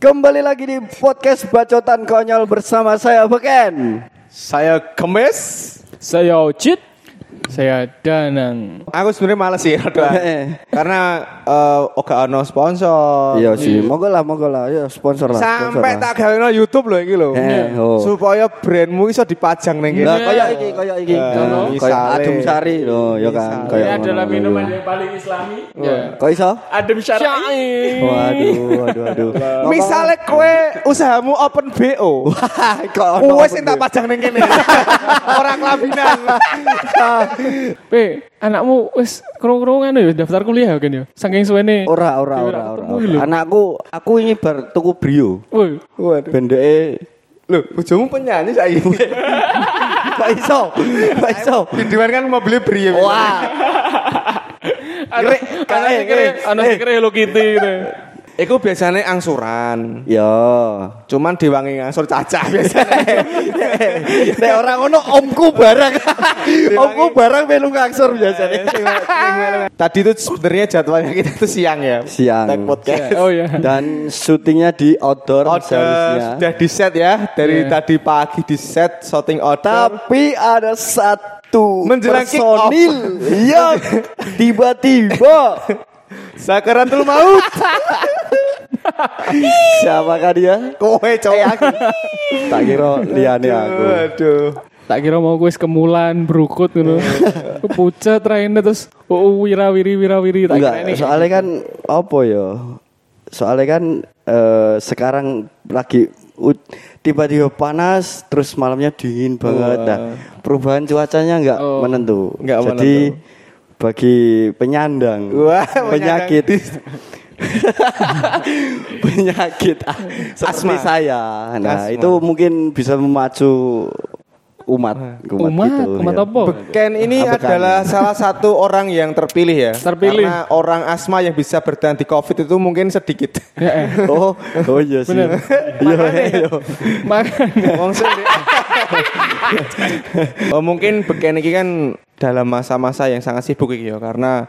Kembali lagi di podcast Bacotan Konyol bersama saya Beken. Saya Kemes. Saya Ocit. Saya Danang. Aku sebenarnya males sih rada. Karena eh oga ono sponsor. Iya sih, monggo lah, monggo lah, ya sponsor lah. sponsor Sampai lah. tak gawe YouTube loh iki lho. Eh, oh. Supaya brandmu iso dipajang ning Lah kene. kayak iki, kayak iki. Eh, misale. Adem Sari loh, ya kan. Kayak Ini adalah ngono, minuman iya. yang paling islami. Ya. Kok iso? Adem syar'i. Waduh, waduh, waduh. Misale kowe usahamu open BO. kok ono Wes tak pajang ning kene. Ora kelabinan. Pe, anakmu wis krungu-krungu anu ya daftar kuliah kan ya. Saking suwene. Ora, ora, ora, ora. Anakku, aku ini bar tuku brio. Woi, Waduh. Bendeke Loh, bojomu penyanyi saiki. kok iso? Kok iso? Videoan kan mobilnya beri ya. Wah, anak anak eh, pikir eh, Hello Kitty gitu. Iku biasanya angsuran. ya. Cuman diwangi ngangsur cacah biasanya. Nek orang ngono omku barang. omku barang melu ngangsur biasanya. Tadi itu sebenarnya jadwalnya kita tuh siang ya. Siang. Tag podcast. Oh ya. Dan syutingnya di outdoor Order seharusnya. sudah di set ya dari Iya. tadi pagi di set shooting order. Tapi ada satu Menjelang kick personil yang tiba-tiba Sakaratul maut. siapakah dia? Kowe cowok. Tak kira liane aku. Aduh. Tak kira mau gue kemulan berukut gitu. Pucat raine terus oh wirawiri wirawiri tak kira Enggak, ini. soalnya kan apa ya? Soalnya kan eh, sekarang lagi tiba-tiba panas terus malamnya dingin banget. Nah, perubahan cuacanya enggak Oh. menentu. Nggak Jadi bagi penyandang Wah, penyakit penyakit seperti Asma. saya. Nah, Asma. itu mungkin bisa memacu umat, Umat, gitu, umat ya. apa? Ken ini kan? adalah salah satu orang yang terpilih ya. Terpilih. Karena orang asma yang bisa bertahan di COVID itu mungkin sedikit. Ya, eh. Oh, oh iya sih. Bener. Iya, iya. Makanya Wong sing di- oh, mungkin Beken ini kan dalam masa-masa yang sangat sibuk iki ya karena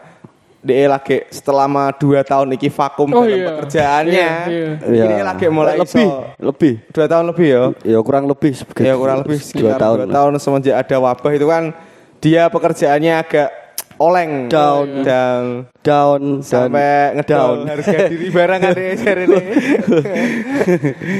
dia lagi selama dua tahun iki vakum Oh, dalam iya. pekerjaannya. Iya, Iya. Ini lagi mulai lebih, iso- lebih. dua tahun lebih ya. Ya kurang lebih Ya kurang lebih dua sekitar tahun. dua lah. tahun semenjak ada wabah itu kan dia pekerjaannya agak oleng Down. down Down sampai ngedown down. harga diri barang ada ini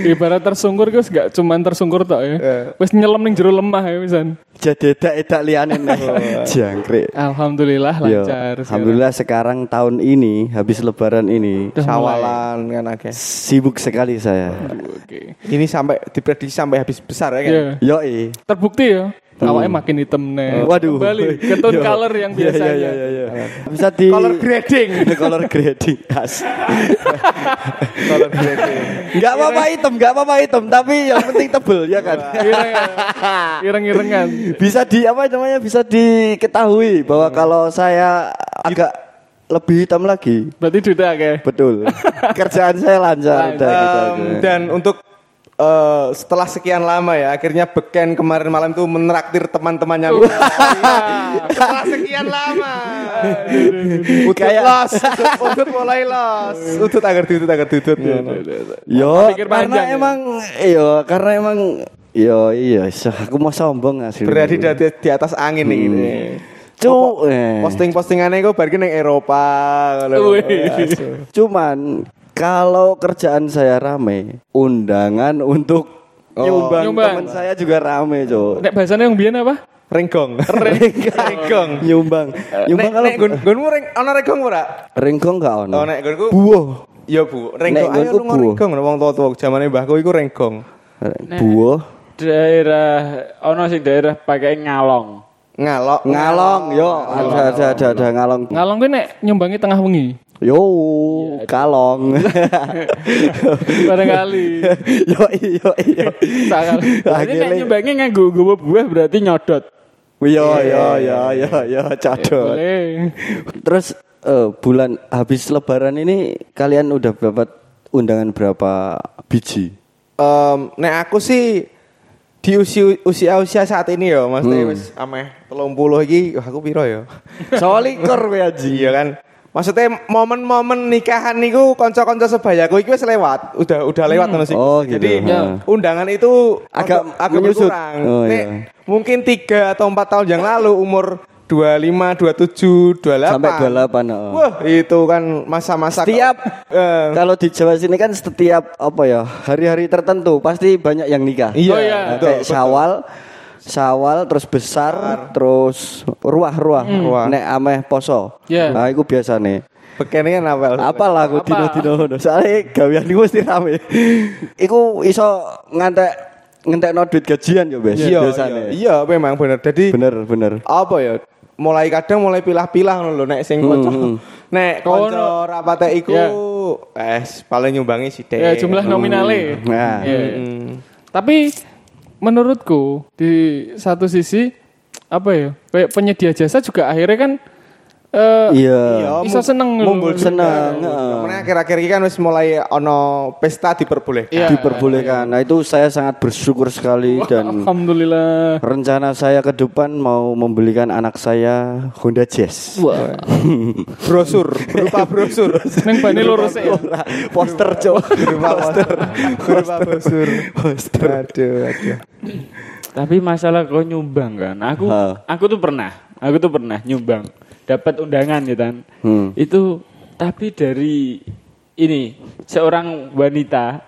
ibarat tersungkur guys gak cuman tersungkur tok ya. Iya. Wis nyelam ning jero lemah ya pisan. Jadi edak edak liane nih. Jangkrik. Alhamdulillah Yo, lancar. sekarang. Alhamdulillah sekarang tahun ini habis lebaran ini sawalan kan agak sibuk sekali saya. Oke. ini sampai diprediksi sampai habis besar ya kan Iya. Yoi. Terbukti ya. Awalnya makin hitam nih. Waduh. Kembali ke tone Yo. color yang Iya, biasanya. iya, iya, iya. Bisa di color grading color grading. As. color grading Enggak apa-apa hitam, enggak apa-apa hitam, tapi yang penting tebel ya kan. Ireng-irengan. bisa di apa namanya bisa diketahui bahwa kalau saya agak lebih hitam lagi. Berarti duitnya kayak. Betul. Kerjaan saya lancar. udah gitu aja. dan untuk eh, setelah sekian lama ya akhirnya Beken kemarin malam itu menraktir teman-temannya. Setelah sekian lama. Utut Kayak- los Utut, mulai los. Utut agar ditut agar ditut Yo, Pikir karena panjang ya. emang yo karena emang yo iya aku mau sombong asli. berada di, di, di atas angin nih ini. Cu, eh. posting-postingannya kok balik neng Eropa. Cuman kalau kerjaan saya rame, undangan untuk Oh. nyumbang, Nyumbang. teman saya juga rame, Cuk. Nek bahasanya yang biyen apa? Renggong Renggong Nyumbang. Nyumbang Nek kalau gun gunmu reng ana renggong ora? ringkong enggak ono. Oh nek gunku Buah. Ya bu, renggong Nek ayo gunku lu buah. renggong wong tua-tua zamane mbahku iku renggong. Buah. daerah ono sing daerah pakai ngalong. Ngalok. Ngalong, yo ada ada ada, ada ngalong. Ngalong kuwi nek nyumbangi tengah wengi. Yo, kalong. Barangkali. yo yo yo. Sakal. Jadi nek Akhirnya nyumbangi nganggo nggawa buah berarti nyodot. Yo yo yo yo yo cadot. Boleh. Terus eh, bulan habis lebaran ini kalian udah dapat undangan berapa biji? Em, nek aku sih di usia usia usia saat ini ya maksudnya Hmm. wis ameh 30 iki aku piro ya Solikur we aji. iya kan Maksudnya momen-momen nikahan niku kanca-kanca sebayaku iki wis lewat, udah udah lewat ngono sih. Oh, gitu. Jadi Ya. undangan itu Agak agak menyusut. berkurang. Oh, Nek, iya. mungkin 3 atau 4 tahun yang lalu umur 25, 27, 28. Sampai 28, oh. Wah, itu kan masa-masa Setiap Eh, kalau di Jawa sini kan setiap apa ya hari-hari tertentu pasti banyak yang nikah. Iya, Oh, iya. Nah, betul, kayak betul. Syawal terus besar, terus ruah-ruah, Ruah. nek ameh poso. Iya. Nah, itu biasa nih. Bekene kan apa? Apalah aku dino-dino ngono. Soale gawean iku mesti rame. iku iso ngantek ngentekno duit gajian ya, Bes. Iya, biasane. iya, iya, memang bener. Jadi Bener, bener. apa ya? Mulai kadang mulai pilah-pilah ngono lho nek sing kanca. hmm. Nek Kono. kanca rapate iku eh paling nyumbangi sithik. Ya jumlah nominalnya. Nah. Iya. Hmm. Tapi menurutku di satu sisi apa ya? Kayak penyedia jasa juga akhirnya kan eh Iya. Iso mu- seneng lho. mumbul Seneng, heeh. Karena akhir-akhir ini kan wis mulai ono pesta diperbolehkan. Iya. Diperbolehkan. Nah, itu saya sangat bersyukur sekali dan alhamdulillah. rencana saya ke depan mau membelikan anak saya Honda Jazz. Wah, Brosur, berupa brosur. neng bani lurus ya. Poster cok berupa poster, berupa brosur. Poster. Aduh, aduh. Tapi masalah kau nyumbang kan, aku Ha. aku tuh pernah, aku tuh pernah nyumbang, dapat undangan gitu kan. Hmm. Itu tapi dari ini seorang wanita,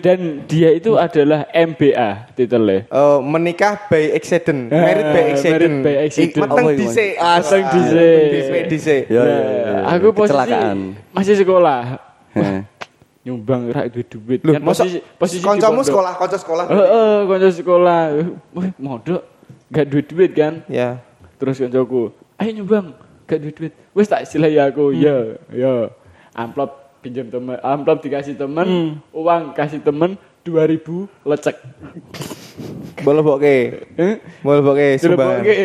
dan dia itu adalah MBA titelnya. Oh, menikah by accident, Ah, married by accident. married by accident. I- Meteng Apa itu, dhisik. Aseng Ah, dhisik. dhisik, dhisik. Ya, Nah, ya, ya, ya. aku posisi Kecelakaan. masih sekolah. Nyumbang rak duit duit. Loh, Kan posisi posisi di kancamu sekolah, kanca sekolah. Heeh, kanca sekolah. Wah, modok gak duit duit kan. Ya. Terus kancaku, ayo nyumbang, gak duit duit. Wes tak istilahi aku, ya, ya. Amplop pinjam temen, amplop dikasih temen, uang kasih temen, 2000 lecek. Boleh boke. Eh? Boleh boke sumbangan. oke.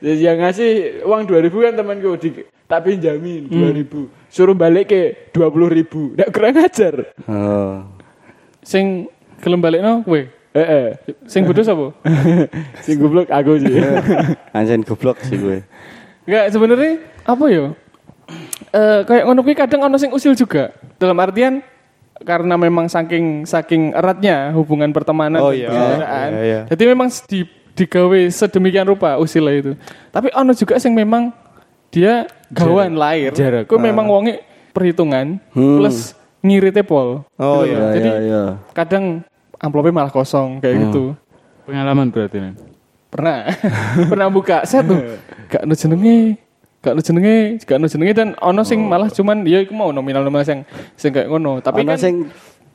Yang ngasih uang 2000 kan temanku di tak pinjamin 2000. Suruh balik ke 20000. Nggak kurang ajar. Oh. Sing gelem balekno kowe. Eh, eh. Sing bodoh sapa? Sing goblok aku sih. Anjen goblok sih gue. Enggak sebenarnya apa ya? Eh kayak ngono kuwi kadang ono sing usil juga. Dalam artian karena memang saking saking eratnya hubungan pertemanan Oh iya. persaudaraan. Iya, iya. Jadi memang di digawe sedemikian rupa usilnya itu. Tapi ono juga sing memang dia gawan lahir. Jarak. Kuwi memang wonge perhitungan Hmm. plus ngirite pol. Oh, Gitu iya. Ya, Jadi ya, ya. kadang amplopnya malah kosong kayak gitu. Pengalaman berarti nih. Pernah. Pernah buka set tuh. Gak ada jenenge. Gak ada jenenge, gak ada jenenge dan ono sing malah cuman ya iku mau nominal nominal sing sing kayak ngono. Tapi Ana kan sing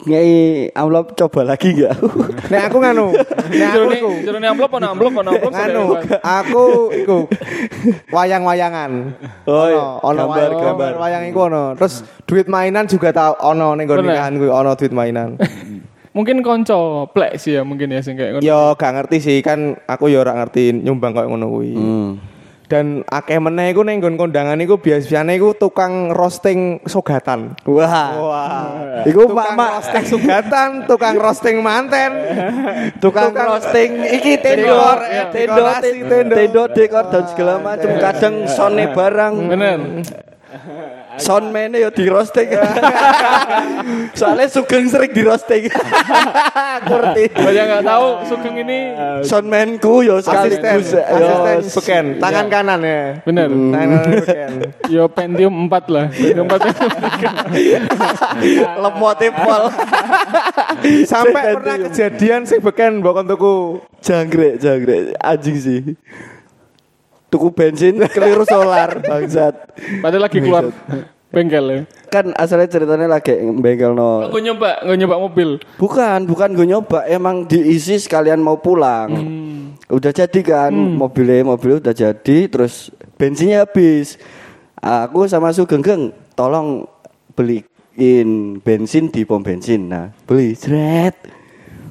ngei amplop coba lagi enggak? Nek aku nganu, nek aku iku jerone amplop ono amplop ono amplop nganu, aku iku wayang-wayangan. Oh, iya. Ono, ono Gambar, wayang, gambar. wayang iku ono. Terus duit mainan juga tau ono ning nikahan kuwi ono duit mainan. Mungkin konco plek sih ya mungkin ya sing kayak ngono. Yo gak ngerti sih kan aku yo ora ngerti nyumbang koyo ngono kuwi. Hmm. Dan akeh meneh iku ning nggon kondangan iku biasane iku tukang roasting sogatan. Wah. Wah. Iku tukang mak-mak roasting sugatan, tukang roasting manten, tukang roasting iki tendo Dekor, eh, ya, tendo dekorasi, tendo tendo. tendo dekor dan segala macam kadang sone barang Bener. soundman yo di roasting soalnya sugeng sering di roasting ngerti Banyak nggak tahu Sugeng ini soundmanku yo sekali asisten, asisten. Beken, tangan kanan ya. bener. Tangan kanan beken. Yo Pentium 4 lah. Pentium 4 lemote pol. Sampai pernah kejadian sing beken mbok kon tuku. jangkrik jangkrik. Anjing sih tuku bensin keliru solar bangsat Padahal lagi keluar bengkel ya. kan asalnya ceritanya lagi bengkel no Gue nyoba, gue nyoba mobil. Bukan, bukan gue nyoba, emang diisi sekalian mau pulang. Udah jadi kan, mobilnya mobilnya udah jadi, terus bensinnya habis. Aku sama Sugeng Geng, tolong beliin bensin di pom bensin. Nah, beli, jret.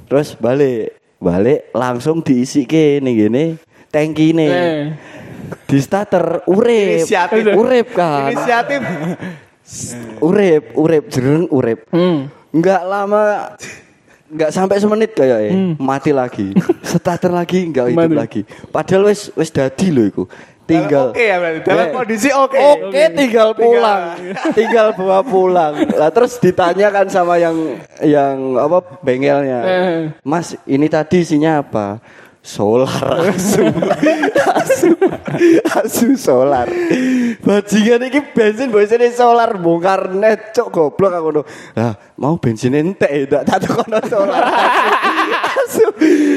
Terus balik, balik langsung diisi ke nih gini, tangki nih. Eh. Di starter urip, Inisiatif. urip kan, Inisiatif urip, urip, jereng urip. Hmm. Enggak lama Enggak sampai semenit kayak mati lagi. Starter lagi enggak hidup lagi. Padahal wis wis dadi lho iku. tinggal Oke ya berarti. Dalam kondisi oke. Oke, tinggal pulang. tinggal bawa pulang. Lah terus ditanyakan sama yang yang apa bengelnya. Mas, ini tadi isinya apa? Solar asu. asu. Asu solar. Bajingan iki bensin bensin solar bongkar net cok goblok aku ngono. Lah, mau bensin entek ya tak tak tukono solar. Asu.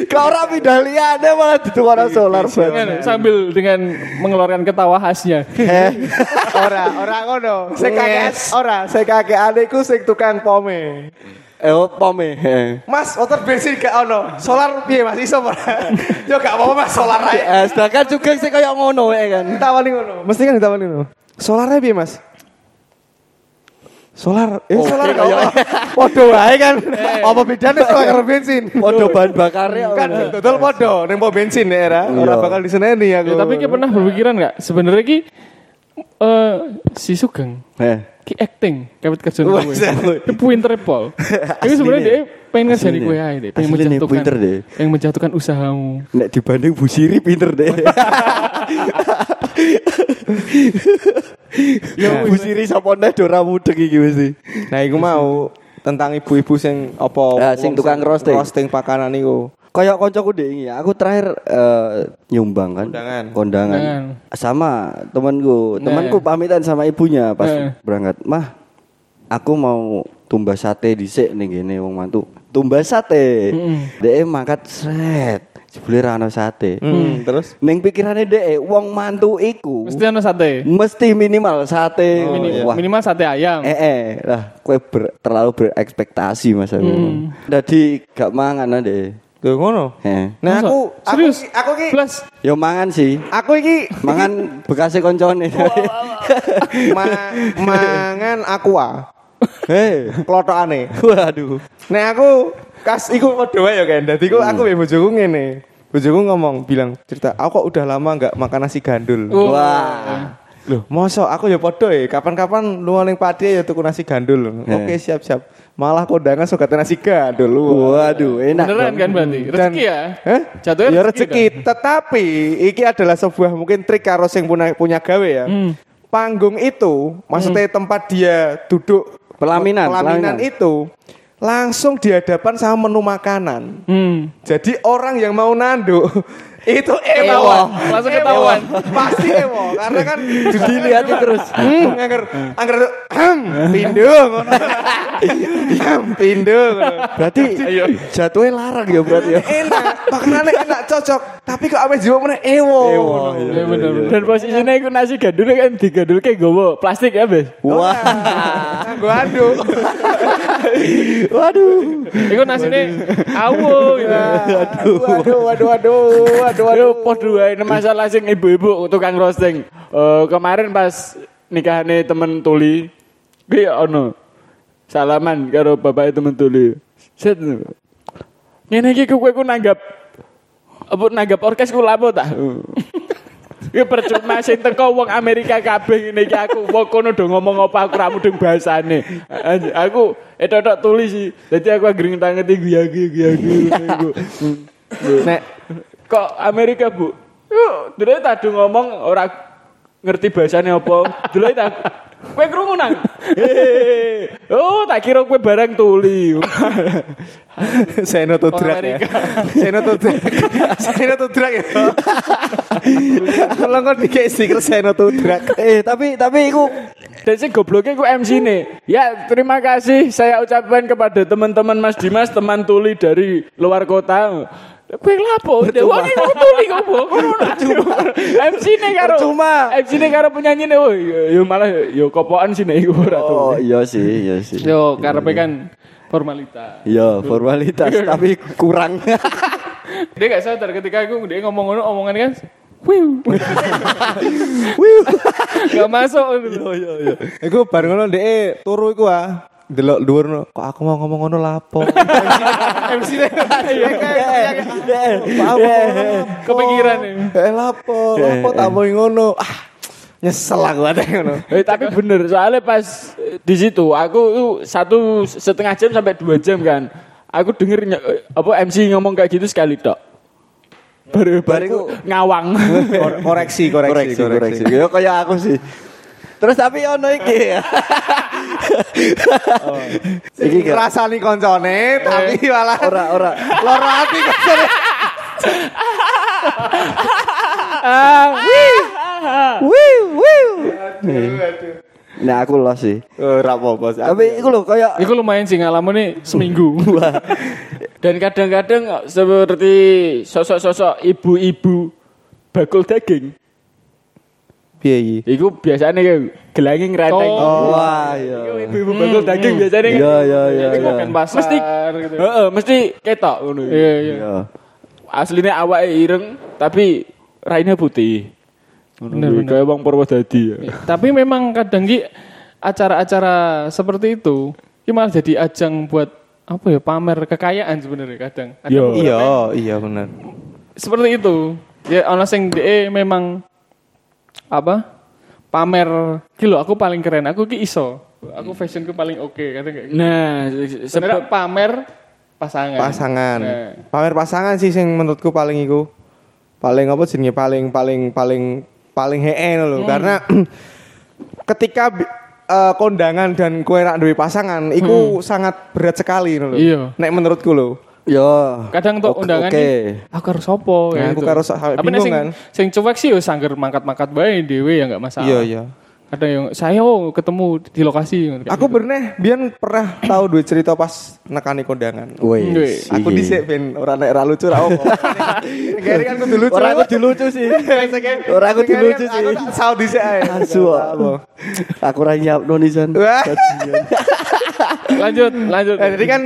Kau ora pindah liyane malah ditukono solar Dengan- banget. sambil dengan mengeluarkan ketawa khasnya. Eh, Ora, ora ngono. Sing kakek ora, sing kakek adekku sing tukang pome. Eh pome. Eh. Mas, motor bensin gak ono. Solar piye Mas iso ora? Yo gak apa-apa Mas, solar ae. Eh, sedangkan juga sih kayak ngono ya kan. Ditawani ngono. Mesti kan ditawani ngono. Solarnya piye Mas? Solar, eh Oke, solar kayak- kaya podo wae kan. Apa bedane solar karo bensin? Podo bahan bakarnya Kan total podo ning pom bensin nek era. Ora Iya. bakal diseneni aku. Ya, tapi kita pernah berpikiran nggak sebenarnya ki eh si Sugeng Eh. ki acting kawit kerja Wah, kowe. saya- Ki pinter pol. Ini sebenarnya dia pengen ngerjain kowe ae deh, pengen menjatuhkan. pinter deh. Pengen menjatuhkan usahamu. Nek dibanding Bu Siri pinter deh. Ya Bu Siri sapa nek ora mudeng iki mesti. Nah, iku mau tentang ibu-ibu sing apa Ah, sing tukang roasting. roasting pakanan iku. Kayak koncoku deh ini, aku terakhir eh, nyumbang kan, Kondangan. kondangan, Kondangan. sama temanku, temanku pamitan sama ibunya pas Eh. berangkat, mah, aku mau tumbas sate dhisik ning gene wong mantu, tumbas sate, Mm-mm. dek mangkat sret, jebule ra ono sate, Hmm, terus Neng pikirane dek wong mantu iku Mesti ono sate. mesti minimal sate, Mini- wah, Minimal sate ayam. Eh, eh, lah, kue ber- terlalu berekspektasi mas aku. Hmm. Jadi gak mangan deh. Lho ngono. Eh. Nah, aku aku Serius? ki- aku ki Plus Yo mangan sih. aku iki Mangan bekasnya koncone. ma- mangan aqua. Hei. Klotokane. Waduh. Nek aku kas iku padha wae ya kan. Dadi ku aku mbek bojoku ngene. Bojoku ngomong bilang cerita, aku kok udah lama nggak makan nasi gandul. Wah. Loh, mosok aku ya padha ya. Kapan-kapan lu ning padi ya tuku nasi gandul. Eh. Oke, siap-siap. Malah kondangan gate nasi gandul. Waduh, enak. beneran dong. kan berarti. Dan- Rezeki ya. Hah? Jatuhnya ya rezeki rezeki, tetapi iki adalah sebuah mungkin trik karo sing punya, punya gawe ya. Hmm. Panggung itu, maksudnya tempat dia duduk Pelaminan, pelaminan pelaminan. itu langsung di hadapan sama menu makanan. Hmm. Jadi orang yang mau nanduk itu Ewo. ewo. Langsung ketahuan. Pasti ewo karena kan Dilihatin terus. Hmm, angger angger hmm, pindung. Hmm, pindung. Berarti jatuhnya larang ya berarti ya. Enak, makanannya enak cocok, tapi kok awet jiwa mana ewo. Ewo, Ya bener. Dan posisinya itu nasi gandul kan digandul kayak gowo plastik ya, Bes. Wah. Nganggo aduk. Waduh. Iku nasine awo gitu. Aduh, aduh, aduh, aduh, aduh, Yo aduh. podo ini masalah sing ibu-ibu tukang roasting. Eh, kemarin pas nikahane temen tuli, gue ono salaman karo bapak temen tuli. Set. Ngene iki kowe ku nanggap apa nanggap orkes ku lapo ta? Ya percuma sing teko wong Amerika kabeh ngene iki aku wong kono do ngomong apa aku ra mudeng bahasane. Aku etok-etok tulis sih. Dadi aku anggere ngerti gue gue gue. Nek Kok Amerika, Bu? Yuk, dulu tadi ngomong orang ngerti bahasanya apa. Dulu tak Kowe krungu nang. Hehehe. Oh, tak kira kowe barang tuli. saya noto drag ya. Saya noto drag. Saya noto drag ya. Kalau kau dikasih stiker saya noto drag. Eh, tapi tapi iku Dan sing gobloknya ku MC nih. Ya, terima kasih saya ucapkan kepada teman-teman Mas Dimas, teman tuli dari luar kota. Kowe lapo? Wong iki ku tuli kok, Bu. MC nih karo Percuma. MC nih karo penyanyi nih. Oh, yo malah yo kopokan sih nih iku ora Oh, tuli. iya sih, iya sih. Yo karepe kan formalitas. Iya, formalitas tapi kurang. Dia gak sadar ketika aku dia ngomong ngono omongan kan Wiu. Gak masuk. iya, iya. Iku bar ngono ndek turu iku ah. Delok dhuwur no. Kok aku mau ngomong ngono lapo? MC ne. Kepikiran nih. Eh lapo, lapo tak mau ngono. Ah, nyesel aku ada ngono. Eh, tapi bener soalnya pas eh, di situ aku satu setengah jam sampai dua jam kan. Aku denger apa MC ngomong kayak gitu sekali tok. Baru baru ngawang. Kor- koreksi, koreksi, koreksi, koreksi. Ya kayak aku sih. Terus tapi ono iki ya. Iki Rasani koncone tapi malah ora ora. loro hati koncone. Wiu wiu. Nah aku los sih. Ora apa-apa. sih. Tapi iku lho kayak Iku lumayan sih ngalamun nih seminggu. Dan kadang-kadang seperti sosok-sosok ibu-ibu bakul daging. Piye iki? Iku biasanya kayak gelanging renteng. Oh. wah iya. Ibu-ibu bakul daging biasanya kan. Iya iya iya. Iku iya. kan pasar Mesti- gitu. Heeh, mesti ketok ngono. Iya iya. Iya. Aslinya awake ireng tapi raine putih. Bener, bener. Kayak wong Purwodadi ya. Tapi memang kadang ki acara-acara seperti itu ini malah jadi ajang buat apa ya pamer kekayaan sebenarnya kadang. Kadang Iya. Iya, iya bener. seperti itu. Ya ono sing DE memang apa? Pamer kilo aku paling keren, aku ki iso. Aku fashionku paling oke kadang kayak gitu. Nah, Sebenarnya pamer pasangan. Pasangan. Nah. Pamer pasangan sih sing menurutku paling iku. Paling apa jenenge paling paling paling paling hee lho karena ketika eh, kondangan dan kue rak duwe pasangan iku sangat berat sekali lho. Iya. Nek menurutku lho. Yo. Kadang tuh undangan Oke. ini, aku harus sopo Nah, aku karo Tapi bingung sing, kan. sing cuek sih ya sangger mangkat-mangkat bae dhewe ya enggak masalah. Iya, iya. Kadang yang saya oh ketemu di lokasi. Aku gitu. pernah biyen pernah tahu duwe cerita pas nekani kondangan. Wih. Aku dhisik ben ora nek ra lucu ra opo. Negari kan kudu lucu. Ora aku lucu sih. Ora aku lucu sih. Aku saut dhisik ae. Asu. Aku ra nyiapno nisan. Wah. lanjut, lanjut. Nah, jadi kan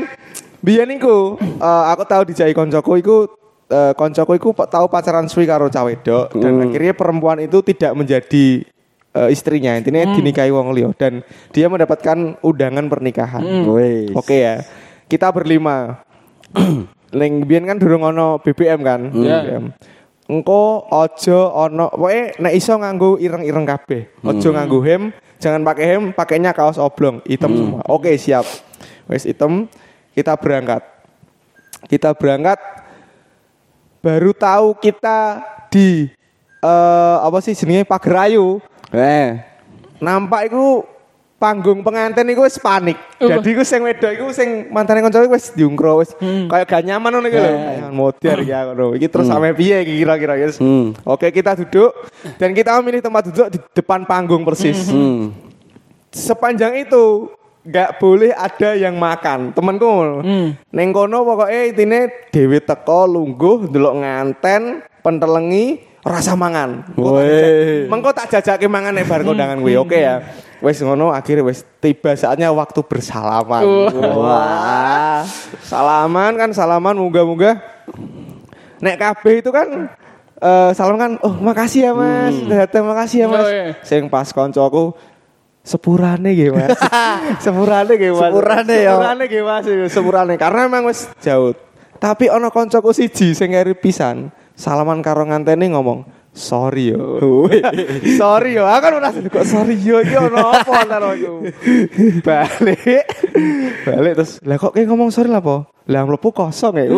biyen iku eh, aku tahu dijai koncoku iku eh, koncoku iku tahu pacaran suwi karo cah wedok dan akhirnya perempuan itu tidak menjadi eh, istrinya intinya dinikahi wong liya dan dia mendapatkan undangan pernikahan. Wih. Oke ya. Kita berlima. Ning biyen kan durung ono BBM kan. Iya. BBM. Engko ojo ono pokoke nek iso nganggo ireng-ireng kabeh. Ojo nganggo hem, jangan pakai hem, pakainya kaos oblong, hitam semua. Oke, siap. Wes hitam, kita berangkat. Kita berangkat baru tahu kita di eh apa sih jenenge Pagerayu. Eh. Nampak iku panggung pengantin iku wis panik. Uh. Jadi iku sing wedok iku sing mantane kanca iku wis diungkro wis kayak gak nyaman ngono iki lho. Kayak Modar ya ngono. Iki terus sampe piye iki kira-kira guys. Hmm. Oke, kita duduk dan kita memilih tempat duduk di depan panggung persis. Hmm. Sepanjang itu nggak boleh ada yang makan. Temenku ngono. Neng kono pokoknya intine dewi teko lungguh ndelok nganten pentelengi rasa mangan. Mengko tak jajake mangan nek bar kondangan kuwi. Oke ya. Wes ngono akhirnya wes tiba saatnya waktu bersalaman. Wah. Salaman kan salaman munggah-munggah. Nek KB itu kan eh salam kan, oh makasih ya mas, datang makasih ya mas. Oh, iya. Sing pas koncoku sepurane nggih mas. sepurane nggih mas. Sepurane ya. Sepurane nggih mas, sepurane karena emang wis jauh. Tapi ono koncoku siji sing ngeri pisan, salaman karo nganteni ngomong, sorry yo. sorry yo, aku kan udah kok sorry yo iki ono apa aku. Balik. Balik terus, lah kok kayak ngomong sorry lah po? Lah mlebu kosong ya.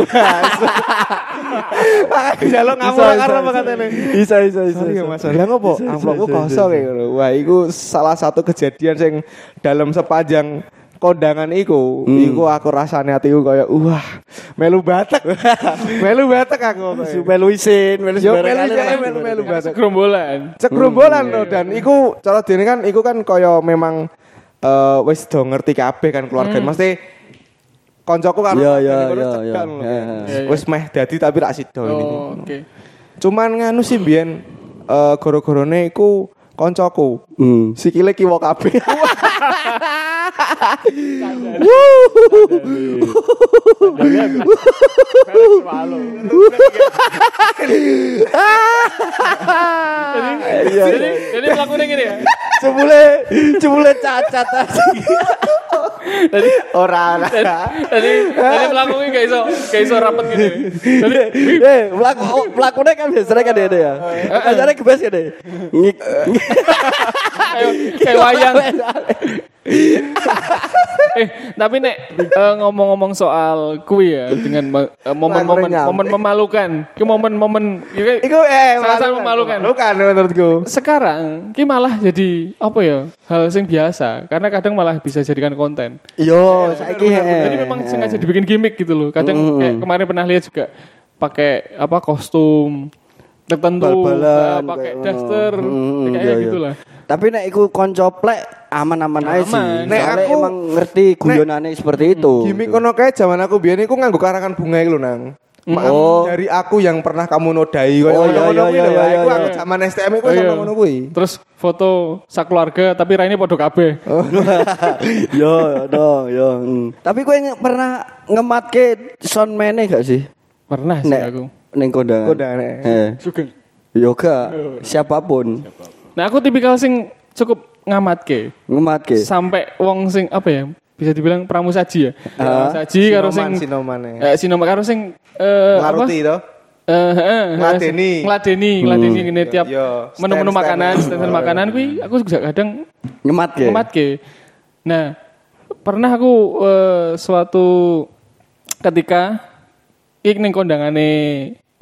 Bisa, karo bisa, apa katanya. Bisa bisa bisa. Sorry. Mas. Lah ngopo? Amplopku kosong ya. Wah, iku salah satu kejadian sing dalam sepanjang kondangan iku, Hmm. iku aku rasane atiku kaya wah, melu batek. melu batek aku. Su melu isin, melu Yo sembarang melu kali lah. melu melu batek. Gerombolan. Cek gerombolan loh dan iku cara dene kan iku kan kaya memang eh wis do ngerti kabeh kan keluarga. Mesti koncoku kan Iya, iya, iya, cekak iya. lho. Iya, iya. Wis meh dadi tapi rak sida ini. Oh, oke. Cuman nganu sih biyen eh goro-gorone iku koncoku. Hmm. Sikile kiwa kabeh. Jadi, jadi melakukan gini ya. Cebule, cebule cacat. Tadi Ora ora. tadi tadi melakukan kayak iso kayak iso rapet gitu. Tadi Eh, pelaku oh, pelakunya kan biasanya kan dia ya. Biasanya kan dia. Ngik. kayak kayak wayang. eh, tapi nek eh, ngomong-ngomong soal kui ya dengan eh, momen-momen Lagu momen memalukan. Ki momen-momen ya Iku eh sangat-sangat memalukan. Bukan menurutku. Sekarang ki malah jadi apa ya? Hal sing biasa karena kadang malah bisa jadikan konten. Yo, saiki Jadi memang sengaja dibikin gimmick gitu loh. Kadang kayak kemarin pernah lihat juga pakai apa kostum tertentu, eh, pakai daster. Hmm, kayak iya, iya. Tapi nek iku konco plek aman-aman aja sih. Nek Soalnya aku- emang ngerti guyonane seperti itu. Gimik kono kae zaman aku biyen iku nganggo karangan bunga iku lho nang. Maaf Oh. dari aku yang pernah kamu nodai koyo Oh, iya, iya, kuwi iya, lho. iya, Iku iya. aku zaman STM iku Oh, iya. sama ngono kuwi. Terus foto sakeluarga tapi Raini podo kabeh. yo, no, yo. mm. Tapi kowe pernah ngematke sound mene gak sih? Pernah sih Nek aku. ning kondangan. Kondangan, eh. Sugeng. Yoga, siapa pun Nah, aku tipikal sing cukup ngamatke. ngematke. Sampai wong sing apa ya? Bisa dibilang pramusaji ya. Ah. Pramusaji karo Sinoman, sing sinoman, eh. eh sinoman karo sing eh apa? Ngaruti to. Eh, heeh, Ngladeni. ngladeni, ngladeni ngene tiap menu-menu makanan, stand makanan kuwi aku juga kadang Ngematke. Ngematke. Nah, pernah aku eh, suatu ketika ik ning kondangane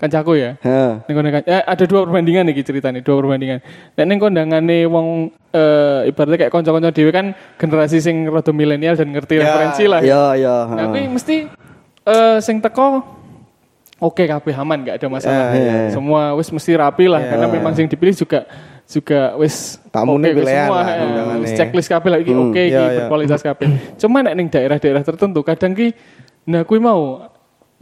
kancaku ya. Heeh. Kondangan eh, ada dua perbandingan nih ceritanya, dua perbandingan. Nek ning kondangane wong eh, ibaratnya kayak kanca-kanca dhewe kan generasi sing rada milenial dan ngerti Ya, referensi lah. Yo, yo. Nah, kuwi mesti eh, sing teko oke kabeh aman nggak ada masalah. Ya, ya, ya. Semua wis mesti rapi lah karena memang sing dipilih juga juga wis wis pilihan semua lah, wis checklist kabeh lagi Hmm, oke iki ya, ya. berkualitas kabeh. Cuma nek ning daerah-daerah tertentu kadang ki nah kuwi mau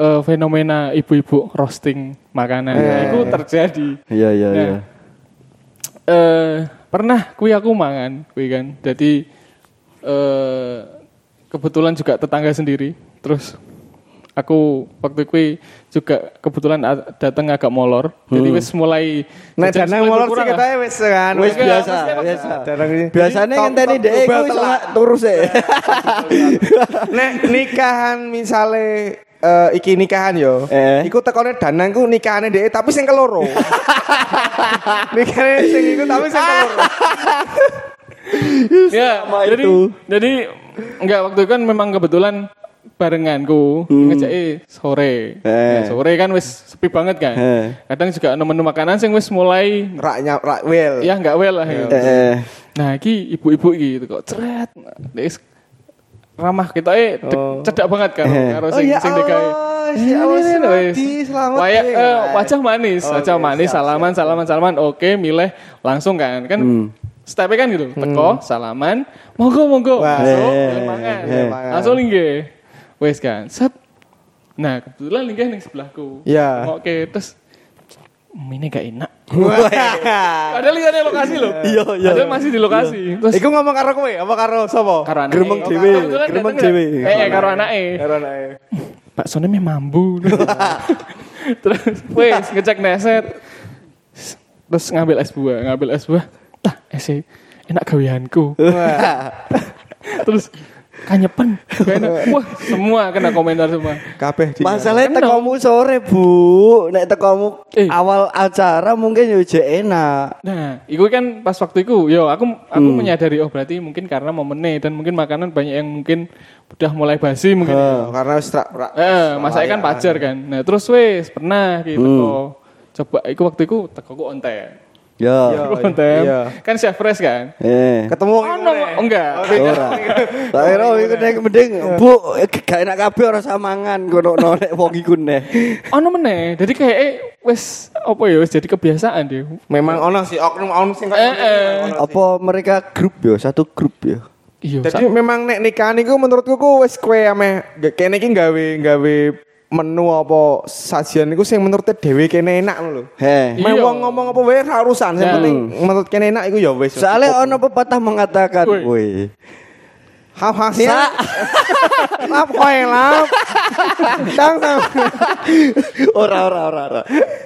eh, fenomena ibu-ibu roasting makanan. Nah, itu terjadi. Iya, iya, Nah, iya. eh pernah kui aku mangan kui kan jadi eh kebetulan juga tetangga sendiri terus aku waktu kui juga kebetulan datang agak molor jadi wis mulai Nah, danang mulai molor sih katanya wis kan. Wis biasa, biasa. Danang ngenteni top dhek iku e. Nek nikahan misale eh, iki nikahan yo. Eh. Iku tekone danang ku nikahane dhek tapi sing keloro. nikahane sing iku tapi sing keloro. ya jadi itu. jadi enggak waktu itu kan memang kebetulan barenganku ngejaki sore Hmm. Eh. Ya, sore kan wis sepi banget kan Eh. kadang juga menu makanan sing wis mulai Raknya rak wel. ya enggak well lah ya. Eh, Nah, iki ibu-ibu gitu kok ceret. Wis ramah kita eh Oh. cedak banget kan Eh. karo Oh sing ya sing digawe. Allah, ya Allah, selamat Waya- eh, wajah manis, Oh, wajah oke, manis, siap, salaman, salaman, salaman. Oke, milih langsung kan. Kan stepnya kan gitu. Teko, salaman, monggo, monggo. Wah. Masuk, Eh, mangan. eh. Langsung linggih. Wes kan. Set. Nah, kebetulan linggih ning sebelahku. Ya. Oke, terus "Hmm, ini gak enak. Padahal ada lokasi loh. Iya, iya. Padahal masih di lokasi. Terus Iku ngomong karo kowe apa karo sapa? karo anake. Gremeng Oh, dhewe, gremeng dhewe. lah. Eh, karo anake. Karo anake. Pak Sone meh mambu. Terus wes ngecek neset. Terus ngambil es buah, ngambil es buah. Tah, es enak gaweanku. Terus kanyepen, gak enak. Wah, semua kena komentar semua. Kabeh di. Masalahnya tekomu sore, Bu. Nek tekomu Eh. awal acara mungkin yo enak. Nah, itu kan pas waktu itu, yo aku aku menyadari oh berarti mungkin karena momennya dan mungkin makanan banyak yang mungkin udah mulai basi mungkin. Oh, karena wis tra- ra- Eh, masanya kan pajar kan. Nah, terus wes pernah gitu kok. Coba iku waktu itu teko ku onte. Yo. Yo. Ontem. iya. Kan chef fresh kan? Eh. ketemu Oh, no, enggak. Ora. Tak kira iku nek mending Bu, gak enak kabeh ora samangan kono nek wong iku nek. Ono meneh. Jadi kayak eh wes apa ya wes jadi kebiasaan deh. Memang ono sih oknum ono sing Eh, eh. Apa mereka grup yo, satu grup yo. Iya, Jadi memang nek nikahan iku menurutku ku wis kowe ame kene iki gawe gawe menu apa sajian iku sing menurut dhewe kene enak lho. Heh. Mau wong ngomong apa wae ora urusan, sing penting menurut kene enak iku ya wis. Soalnya ono pepatah mengatakan, Woi. woi. hasil lap koe lap. Tang tang. ora ora ora ora.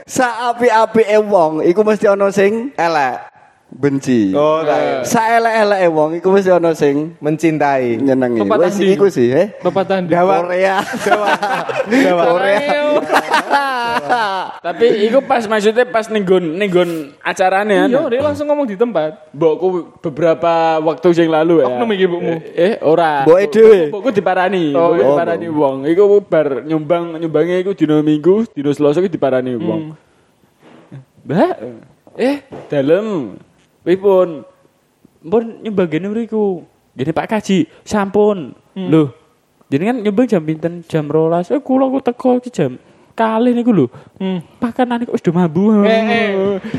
Sa api-api e wong iku mesti ono sing Elek. Benci. Oh, tak. Saelek-eleke wong iku mesti ana sing mencintai. nyenengi. Ndi? iku sih, eh. Pepatah di Dawa. Korea. Jawa. Korea. Tapi iku pas maksudnya pas ninggon ninggon acarane Iya, dia langsung ngomong di tempat. Mbokku beberapa waktu yang lalu ya. Oknum iki, Mbokmu? Eh, ora. Mboke dhewe. Mbokku diparani, Oh, mbokku iya. diparani wong. Iku bar nyumbang nyumbangnya iku dino Minggu, dino Selasa iku diparani wong. Mbak, eh dalem. Pripun? Mpun nyumbang gene mriku. Gene Pak Kaji, sampun. Loh. Jadi kan nyumbang jam pinten? Jam 12. Eh kula ku teko iki jam kali niku lho. Hmm. Pakanan iku wis do mambu. Eh, eh.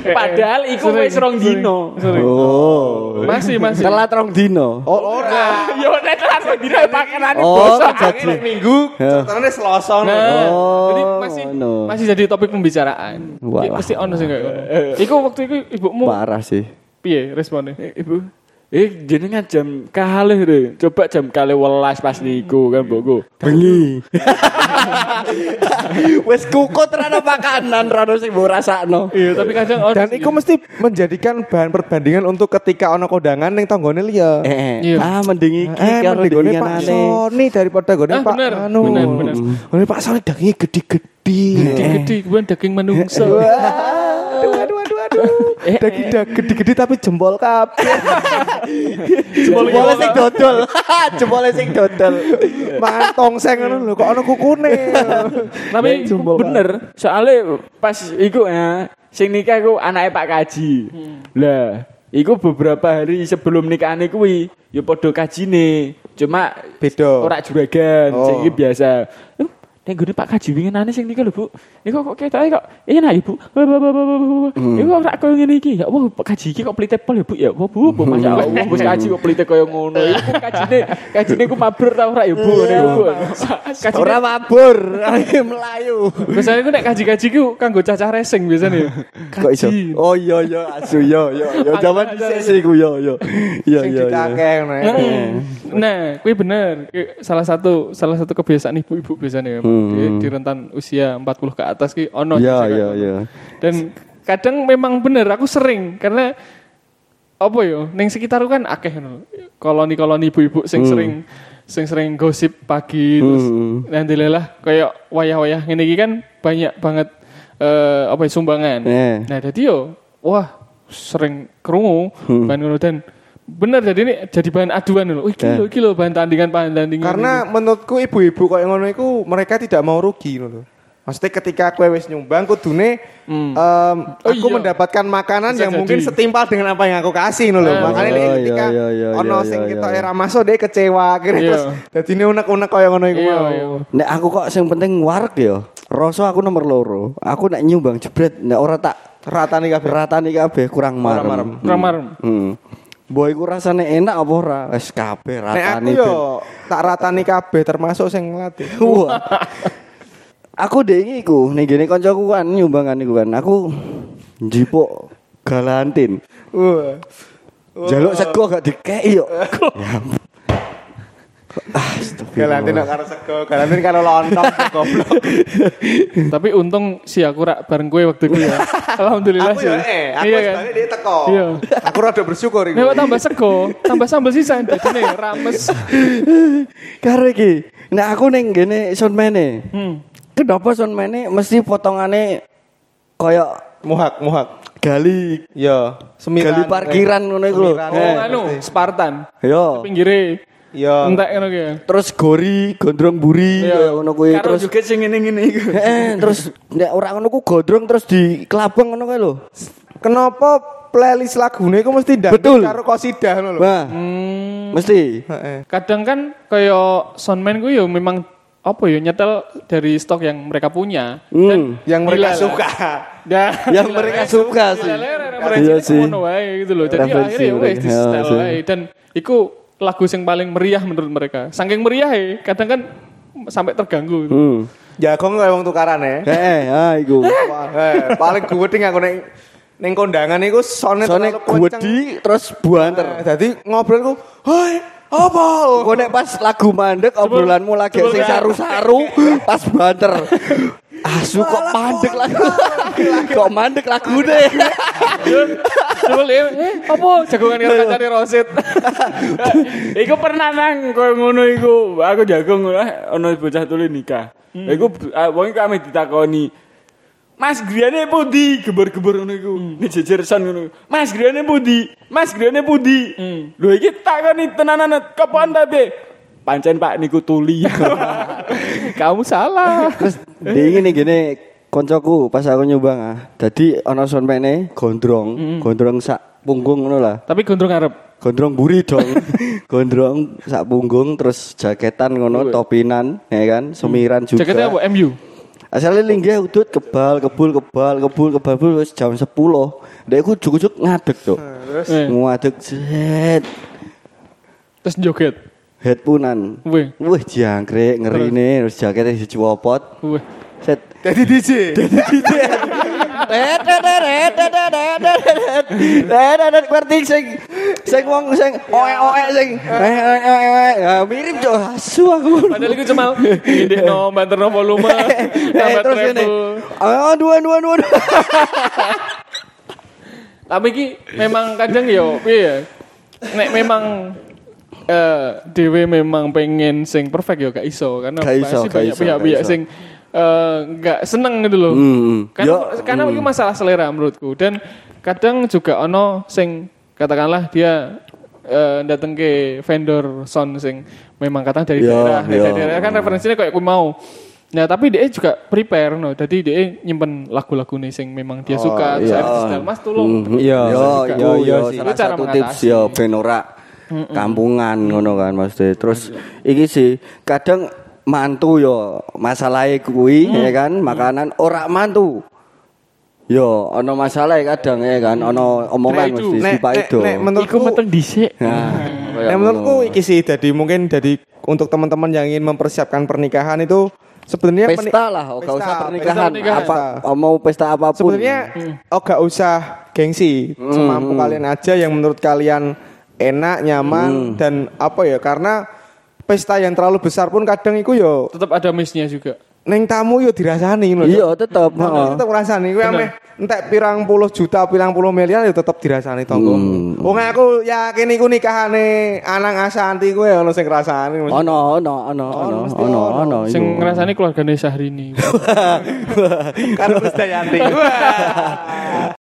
Eh, Padahal eh. iku wis rong dino. sering. Oh. Masih, masih. Telat rong dino. Oh, ora. Yo nek telat rong dino pakanane Oh, bosok. jadi. Minggu, contohnya Selasa. Nah, Oh, jadi masih no. masih jadi topik pembicaraan. Walah. Ya, mesti ono sing kayak ngono. Iku waktu itu ibumu Parah sih. Piye responnya? Eh, Ibu, eh jenengan jam kalih re. Coba jam kalih welas pas niku kan mbokku. Bengi. Wes kukut rada makanan rada sing mbok rasakno. Iya, tapi kadang Dan itu mesti menjadikan bahan perbandingan untuk ketika ono kondangan ning tanggane liya. Eh, Iya. ah mending iki Eh, karo mending Pak. Sony daripada gone Ah, Pak bener, anu. bener, bener. Gone Pak Sony dagingnya gede-gede. gede kemudian daging menungso. Daging dag- gede-gede tapi jempol kabeh. Jempolnya sing dodol. Jempolnya sing dodol. Mangan tongseng ngono lho, kok ono kukune. Tapi Bener, soalnya pas iku ya sing nikah iku anake Pak Kaji. Lah, iku beberapa hari sebelum nikahane kuwi ya padha kajine. Cuma Beda. ora juragan, Oh. sing biasa. Eh, Nek gone Pak Kaji winginane sing nikah lho, Bu. Niku kok ketoke kok enak ya, Bu. Iku ora koyo ngene iki. Ya Allah, Pak Kaji iki kok pelite pol ya, Bu. Ya Allah, Bu. Bu, Masya Allah, Bos Kaji kok pelite koyo ngono. Iku kajine, kajine ku mabrur ta ora ya, Bu. Bu. Kajine Ora mabur, melayu. Biasanya aku nek kaji-kaji ku kanggo cacah racing biasanya. Kok iso? Oh iya iya asu yo yo yo zaman dhisik sih ku yo yo. Iya iya iya. ya. Nah, kuwi bener. Salah satu salah satu kebiasaan ibu-ibu biasanya di, di rentan usia 40 ke atas ki ono Iya iya iya. ngono. Dan kadang memang bener aku sering karena apa yo ning sekitar kan akeh ngono. Koloni-koloni ibu-ibu sing sering sing sering gosip pagi terus Hmm. nanti lelah kayak wayah-wayah iki kan banyak banget eh, apa ya, sumbangan. Eh. Nah, jadi yo wah sering kerungu bahan ngono dan bener jadi ini jadi bahan aduan loh. Wih, kilo kilo bahan tandingan bahan tandingan. Karena menurutku ibu-ibu kok ngono iku mereka tidak mau rugi ngono lho. Maksudnya ketika aku wis nyumbang kudune Hmm. em, Oh aku iya. mendapatkan makanan Bisa yang jadi. mungkin setimpal dengan apa yang aku kasih ngono lho. Ah. Makanya Oh, nih iya, ketika iya, iya, ono iya, sing iya, kita iya. era masuk dia kecewa akhirnya Iya. terus dadi ini unek-unek kaya ngono iku Iya, mau. iya. Nek aku kok sing penting wareg ya. Rasa aku nomor loro. Aku nek nyumbang jebret nek ora tak Rata nih kabeh. ratani kabeh kurang marem. marem. Kurang marem. Hmm. Boy ku rasane enak apa ora? Wis kabeh Nek aku yo tak ratani kabeh termasuk sing ngelatih. Wah. aku deh iki iku ning gene kancaku kan nyumbangan iku kan. Aku njipuk galantin. Wah. Jaluk sego gak dikeki yo. Ya. Galantin karo sego, galantin karo lontong goblok. Tapi untung sih aku rak bareng gue waktu itu ya. Alhamdulillah Aku sih. ya eh, aku iya kan. sebenarnya dia teko. Iya. Aku rada bersyukur iku. Nek tambah sego, tambah sambal sisa dadine rames. Karo iki. Nek aku ning gene sonmene. Hmm. Kenapa sonmene mesti potongane kaya Muhak, muhak. gali Iya, semiran. gali parkiran ngono iku lho. Oh, Eh, anu, Spartan. Yo. Pinggire Iya. entek ngono ki. ya. Terus gori, gondrong buri, Iya. kaya ngono kuwi Karo terus juga sing ngene-ngene iku. Eh, terus nek ora ngono ku gondrong terus di kelabang ngono kae lho. Kenapa playlist lagune iku mesti dangdut Betul. karo kosidah ngono lho. Wah, Hmm, mesti. Heeh. kadang kan kayak soundman gue ya memang apa ya nyetel dari stok yang mereka punya. Hmm. Yang mereka Gila lah. suka. Dan Yang mereka suka sih. Iya sih. gitu loh. Jadi akhirnya wes mereka. di setel Ya, sih. wae. dan itu lagu yang paling meriah menurut mereka. Saking meriah ya, kadang kan sampai terganggu. gitu. Hmm. Jagong kayak wong tukaran ya. Eh, ah iku. Eh, paling gede aku ning ning kondangan iku sone Soalnya terlalu kenceng. gudi terus buanter. Eh, Dadi ngobrol ku, "Hoi, apa?" Kok nek pas lagu mandek obrolanmu lagi sing saru-saru pas banter. Asu kok mandek lagu. kok mandek lagu deh. Dulu eh apa jagongan karo kancane Rosid. Iku pernah nang koyo ngono iku. Aku jagung eh ono bocah tuli nikah. Iku ah, wong iku ame ditakoni. Mas griyane pundi? Gebur-gebur ngono iku. Nek jejer ngono. Mas griyane pundi? Mas griyane pundi? Lho iki takoni tenanan kapan ta, Be? Pancen Pak niku tuli. Kamu salah. Terus di gini gini koncoku pas aku nyumbang ah. Dadi ana sonpene gondrong, gondrong sak punggung ngono lah. Tapi gondrong arep. Gondrong buri dong. gondrong sak punggung terus jaketan ngono, topinan ya kan, semiran juga. Jaketnya apa? MU. Asalnya linggih udut kebal, kebul, kebal, kebul, kebal, kebul wis jam 10. Dek aku juk-juk ngadeg tuh. Eh, Ngadeg set terus joget. headpunan. Wih, Wih jangkrik ngeri nih terus jaketnya dicuopot. wih. Set Jadi DJ. Ngerti sing sing wong sing oe-oe sing oe-oe ya mirip jo asu aku. Padahal cuma volume, Eh, terus. Oh, dua dua dua. dua. Tapi ki memang kadang yo, piye ya? Nek memang eh dewe memang pengen sing perfect yo gak iso karena pasti banyak pihak-pihak sing eh nggak seneng gitu loh. Hmm. Karena Yo, karena itu masalah selera menurutku dan kadang juga ono sing katakanlah dia eh, datang ke vendor sound sing memang kadang dari Yo, daerah, dari yo. daerah kan referensinya kayak aku mau. Nah tapi dia juga prepare no, jadi dia nyimpen lagu-lagu nih sing memang dia suka. Terus iya. style mas tolong. Mhm. Iya, yo, suka. yo, Iya salah Itu cara satu mengatasi. tips yo ben ora kampungan ngono kan maksudnya. Terus iki sih kadang mantu yo masalahnya kuwi ya kan? Makanan ora mantu. Yo ono masalah kadang ya kan? Ono omongan itu. mesti Nek- si Pak nek- nek menurutku meteng dhisik. Nah, kayak Nah, menurutku iki sih jadi mungkin jadi untuk teman-teman yang ingin mempersiapkan pernikahan itu sebenarnya pesta lah, oh, Pesta, usah pesta pernikahan, pernikahan. apa oh, mau pesta apa pun. Sebenarnya oh gak usah gengsi, semampu kalian aja yang menurut kalian enak, nyaman dan apa ya? Karena pesta yang terlalu besar pun kadang iku yo Tetap ada miss-nya juga. neng tamu yo dirasani lho. Iya, tetep, heeh. tetep ngrasani kuwi ameh entek pirang puluh juta, pirang puluh miliar yo tetep dirasani tonggo. Wong aku yakin iku nikahane Anang Asanti kuwi ono sing ngrasani. Ono, ono, ono, ono, mesti ono, ono. ono. Sing iku. ngrasani keluargane Syahrini. Karo Krisdayanti. Wah.